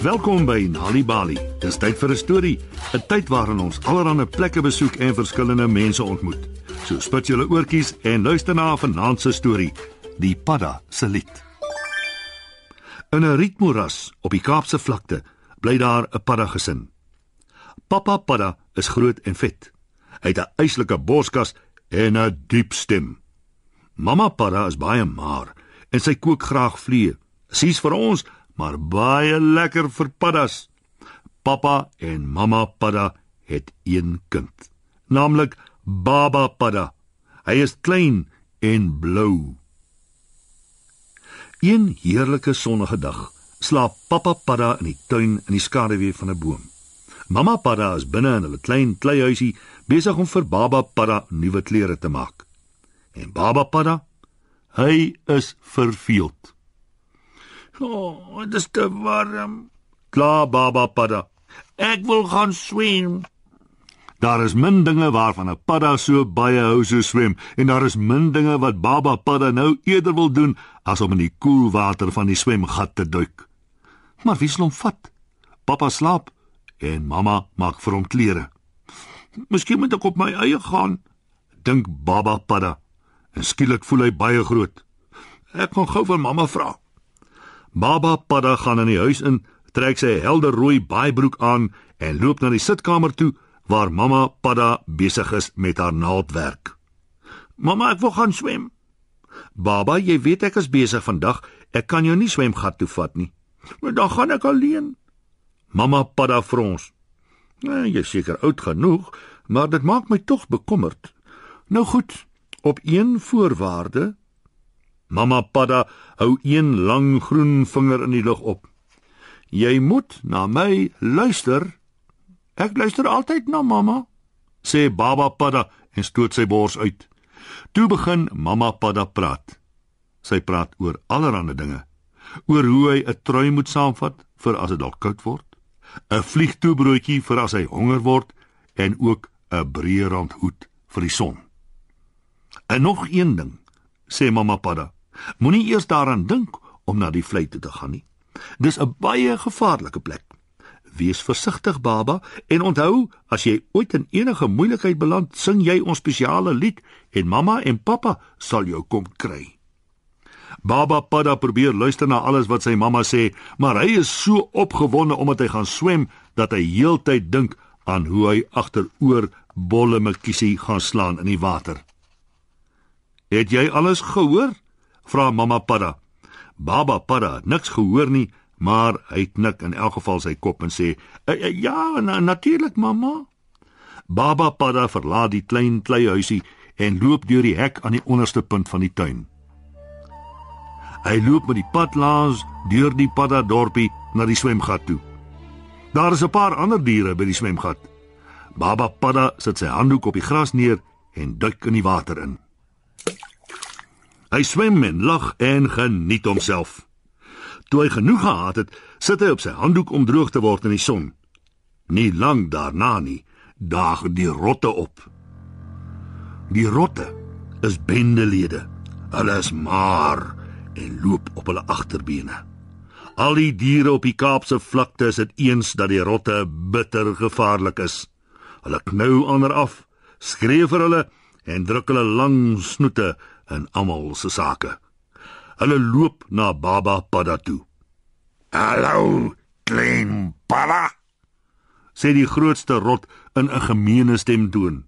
Welkom by Nali Bali. Dis tyd vir 'n storie, 'n tyd waarin ons allerlei plekke besoek en verskillende mense ontmoet. So spit julle oortjies en luister na vanaand se storie, Die Padda se lied. In 'n rietmoeras op die Kaapse vlakte bly daar 'n padda gesin. Pappa Padda is groot en vet. Hy het 'n eislike borskas en 'n diep stem. Mamma Padda is baie maar en sy kook graag vliee. Sy's vir ons maar baie lekker vir paddas. Pappa en mamma padda het een kind, naamlik Baba Padda. Hy is klein en blou. Een heerlike sonnige dag slaap Pappa Padda in die tuin in die skaduwee van 'n boom. Mamma Padda is binne in hulle klein kleihuisie besig om vir Baba Padda nuwe klere te maak. En Baba Padda, hy is verveeld. O, oh, dit is te warm. Klaar Baba Padda. Ek wil gaan swem. Daar is min dinge waarvan 'n padda so baie hou so swem en daar is min dinge wat Baba Padda nou eerder wil doen as om in die koel water van die swemgat te duik. Maar wie sal hom vat? Pappa slaap en mamma maak vir hom klere. Miskien moet ek op my eie gaan, dink Baba Padda. En skielik voel hy baie groot. Ek gaan gou van mamma vra. Baba Padda gaan in die huis in, trek sy helder rooi baaibroek aan en loop na die sitkamer toe waar mamma Padda besig is met haar naaldwerk. "Mamma, ek wil gaan swem." "Baba, jy weet ek is besig vandag. Ek kan jou nie swemgat toe vat nie." "Maar dan gaan ek alleen." Mamma Padda frons. "Nee, jy seker oud genoeg, maar dit maak my tog bekommerd." "Nou goed, op een voorwaarde." Mamma Padda hou een lang groen vinger in die lug op. "Jy moet na my luister." Ek luister altyd na mamma, sê Baba Padda en stoot sy bors uit. Toe begin Mamma Padda praat. Sy praat oor allerlei dinge. Oor hoe hy 'n trui moet saamvat vir as dit dalk koud word, 'n vliegtoebroodjie vir as hy honger word en ook 'n breë rand hoed vir die son. En nog een ding, sê Mamma Padda. Moenie eers daaraan dink om na die vlei toe te gaan nie. Dis 'n baie gevaarlike plek. Wees versigtig, baba, en onthou, as jy ooit in enige moeilikheid beland, sing jy ons spesiale lied en mamma en pappa sal jou kom kry. Baba Padda probeer luister na alles wat sy mamma sê, maar hy is so opgewonde omdat hy gaan swem dat hy heeltyd dink aan hoe hy agteroor bolle makiesie gaan slaan in die water. "Het jy alles gehoor?" Vra mamma Padda. Baba Padda het niks gehoor nie, maar hy knik in elk geval sy kop en sê: "Ja, ja na, natuurlik, mamma." Baba Padda verlaat die klein kleihuisie en loop deur die hek aan die onderste punt van die tuin. Hy loop met die pad langs deur die Padda dorpie na die swemgat toe. Daar is 'n paar ander diere by die swemgat. Baba Padda sit sy handdoek op die gras neer en duik in die water in. Hy swem en lag en geniet homself. Toe hy genoeg gehad het, sit hy op sy handdoek om droog te word in die son. Nie lank daarna nie, daag die rotte op. Die rotte is bendelede. Hulle is maar en loop op hulle agterbene. Al die diere op die Kaapse vlakte is dit eens dat die rotte bitter gevaarlik is. Hulle knou ander af, skree vir hulle en druk hulle lang snoete in almal se sake. Hulle loop na Baba Padda toe. "Hallo, klein Padda," sê die grootste rot in 'n gemeene stemtoon.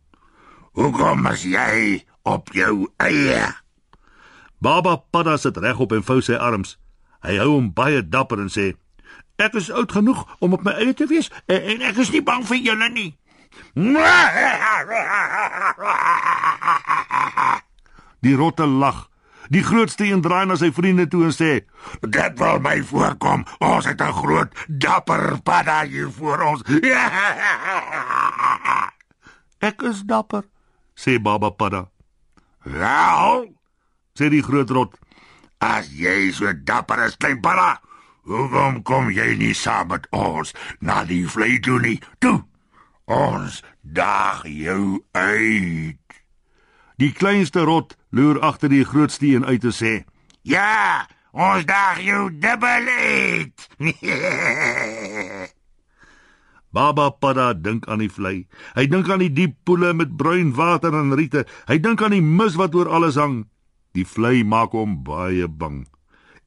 "Hoekom is jy op jou eie?" Baba Padda sit regop en vou sy arms. Hy hou hom baie dapper en sê: "Ek is oud genoeg om op my eie te wees en, en ek is nie bang vir julle nie." Die rotte lag. Die grootste een draai na sy vriende toe en sê: "Dit wil my voorkom. Ons het 'n groot dapper padda hier voor ons." "Ek is dapper," sê Baba Padda. "Wel," sê die groot rot, "as jy so dapper is, klein padda, hoekom kom jy nie saam met ons na die vlei toe nie? Toe. Ons daag jou uit." Die kleinste rot loer agter die grootste een uit te sê: "Ja, Ons daag jou dubbel uit. Baba Padda dink aan die vlei. Hy dink aan die diep poele met bruin water en riete. Hy dink aan die mis wat oor alles hang. Die vlei maak hom baie bang.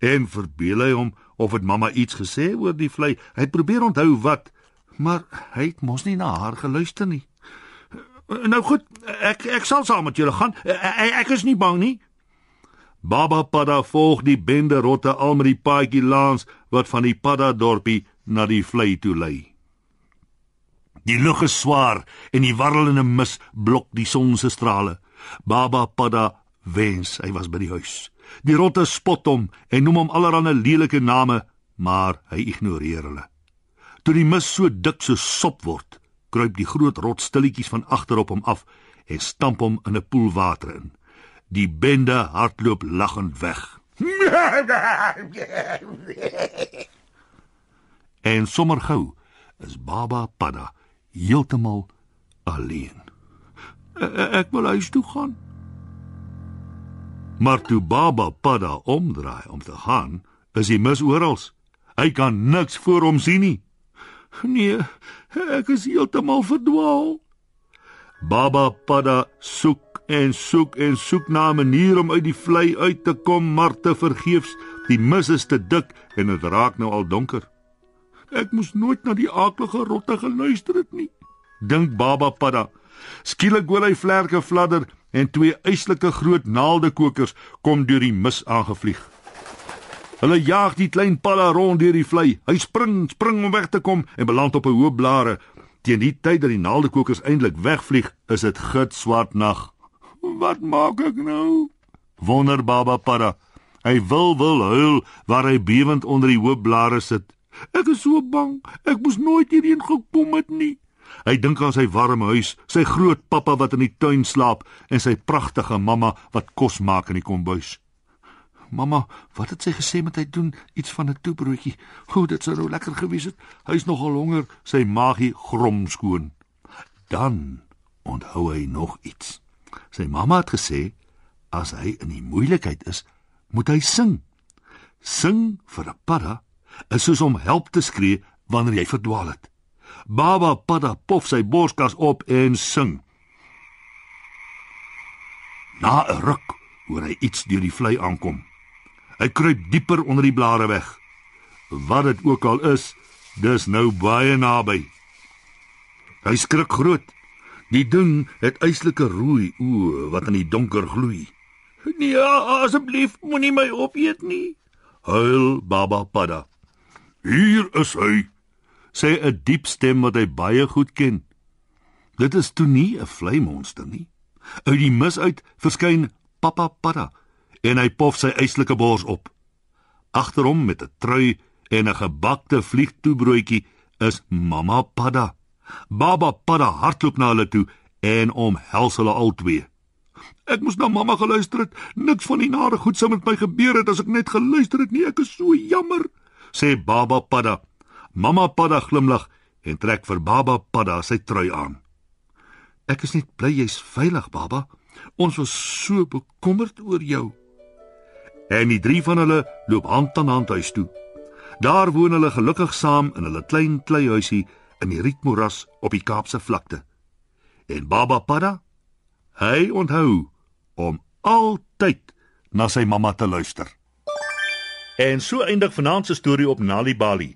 En verbeel hy hom of het mamma iets gesê oor die vlei. Hy probeer onthou wat, maar hy het mos nie na haar geluister nie. Nou goed, ek ek sal saam met julle gaan. Ek, ek is nie bang nie. Baba Padda volg die bende rotte al met die paadjie langs wat van die Padda dorpie na die vlei toe lei. Die lug is swaar en die warrelende mis blok die son se strale. Baba Padda wens hy was by die huis. Die rotte spot hom en noem hom allerlei lelike name, maar hy ignoreer hulle. Toe die mis so dik so sop word, kruip die groot rot stilletjies van agterop hom af en stamp hom in 'n poel water in. Die bende hardloop lagend weg. en sommer gou is Baba Padda heeltemal alleen. E-, e-, ek wil huis toe gaan. Maar toe Baba Padda omdraai om te gaan, is hy mis oral. Hy kan niks voor hom sien nie. Nee, ek is heeltemal verdwaal. Baba Padda soek en soek en soek na 'n manier om uit die vlei uit te kom, maar te vergeefs. Die mis is te dik en dit raak nou al donker. Ek moes nooit na die aaklige rotte geluister het nie. Dink Baba Padda. Skielik hoor hy vlerke fladder en twee eislike groot naaldekokers kom deur die mis aangevlieg. Hulle jaag die klein palla rond deur die vlei. Hy spring, spring om weg te kom en beland op 'n hoë blare. Teen die tyd dat die naaldekokers eintlik wegvlieg, is dit gitswart nag. Wat maak ek nou? Wonder Baba Padda. Hy wil wil huil waar hy bewend onder die hoë blare sit. Ek is so bang. Ek moes nooit hierheen gekom het nie. Hy dink aan sy warm huis, sy groot pappa wat in die tuin slaap en sy pragtige mamma wat kos maak in die kombuis. Mamma, wat het sy gesê met hy doen iets van 'n toebroodjie? O, dit sou nou lekker gewees het. Hy's nogal honger, sy maagie grom skoon. Dan onthou hy nog iets. Sy mamma het gesê as hy in die moeilikheid is, moet hy sing. Sing vir 'n padda is soos om help te skree wanneer jy verdwaal het. Baba padda pof sy borskas op en sing. Na 'n ruk hoor hy iets deur die vlei aankom. Hy kruip dieper onder die blare weg. Wat dit ook al is, dis nou baie naby. Hy skrik groot. Die ding het eislike rooi oë wat in die donker gloei. Nee, asseblief, moenie my opeet nie. Huil Baba Padda. Hier is hy, sê 'n diep stem wat hy baie goed ken. Dit is toe nie 'n vleimonster nie. Uit die mis uit verskyn Papa Padda en hy pof sy eislike bors op. Agter hom met 'n trui en 'n gebakte vliegtoebroodjie is Mamma Padda. Baba Padda hardloop na hulle toe en omhels hulle albei. Ek moes na mamma geluister het. Niks van die nare goed sou met my gebeur het as ek net geluister het nie. Ek is so jammer, sê Baba Padda. Mamma Padda glimlag en trek vir Baba Padda sy trui aan. Ek is net bly jy's veilig, Baba. Ons was so bekommerd oor jou en die drie van hulle loop hand aan hand huis toe. Daar woon hulle gelukkig saam in hulle klein kleihuisie in die rietmoeras op die Kaapse vlakte. En Baba Padda, hy onthou om altyd na sy mamma te luister. En so eindig vanaand se storie op Nali Bali.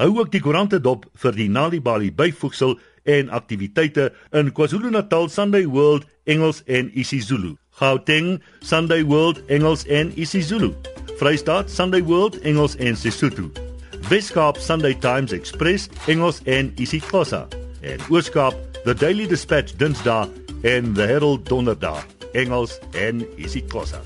Hou ook die koerante dop vir die Nalibali byvoegsel en aktiwiteite in KwaZulu-Natal Sunday World Engels en isiZulu. Gauteng Sunday World Engels en isiZulu. Vrystaat Sunday World Engels en Sesotho. Weskaap Sunday Times Express Engels en isiXhosa. En Ooskaap The Daily Dispatch Dinsdae en The Herald Donderdag Engels en isiXhosa.